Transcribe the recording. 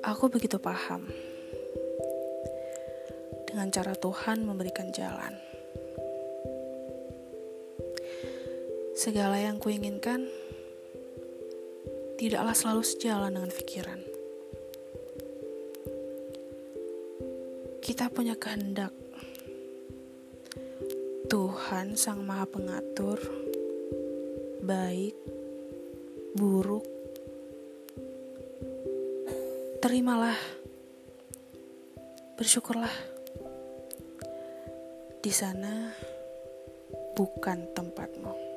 Aku begitu paham dengan cara Tuhan memberikan jalan. Segala yang kuinginkan tidaklah selalu sejalan dengan pikiran. Kita punya kehendak. Tuhan Sang Maha Pengatur, baik, buruk, terimalah, bersyukurlah. Di sana bukan tempatmu.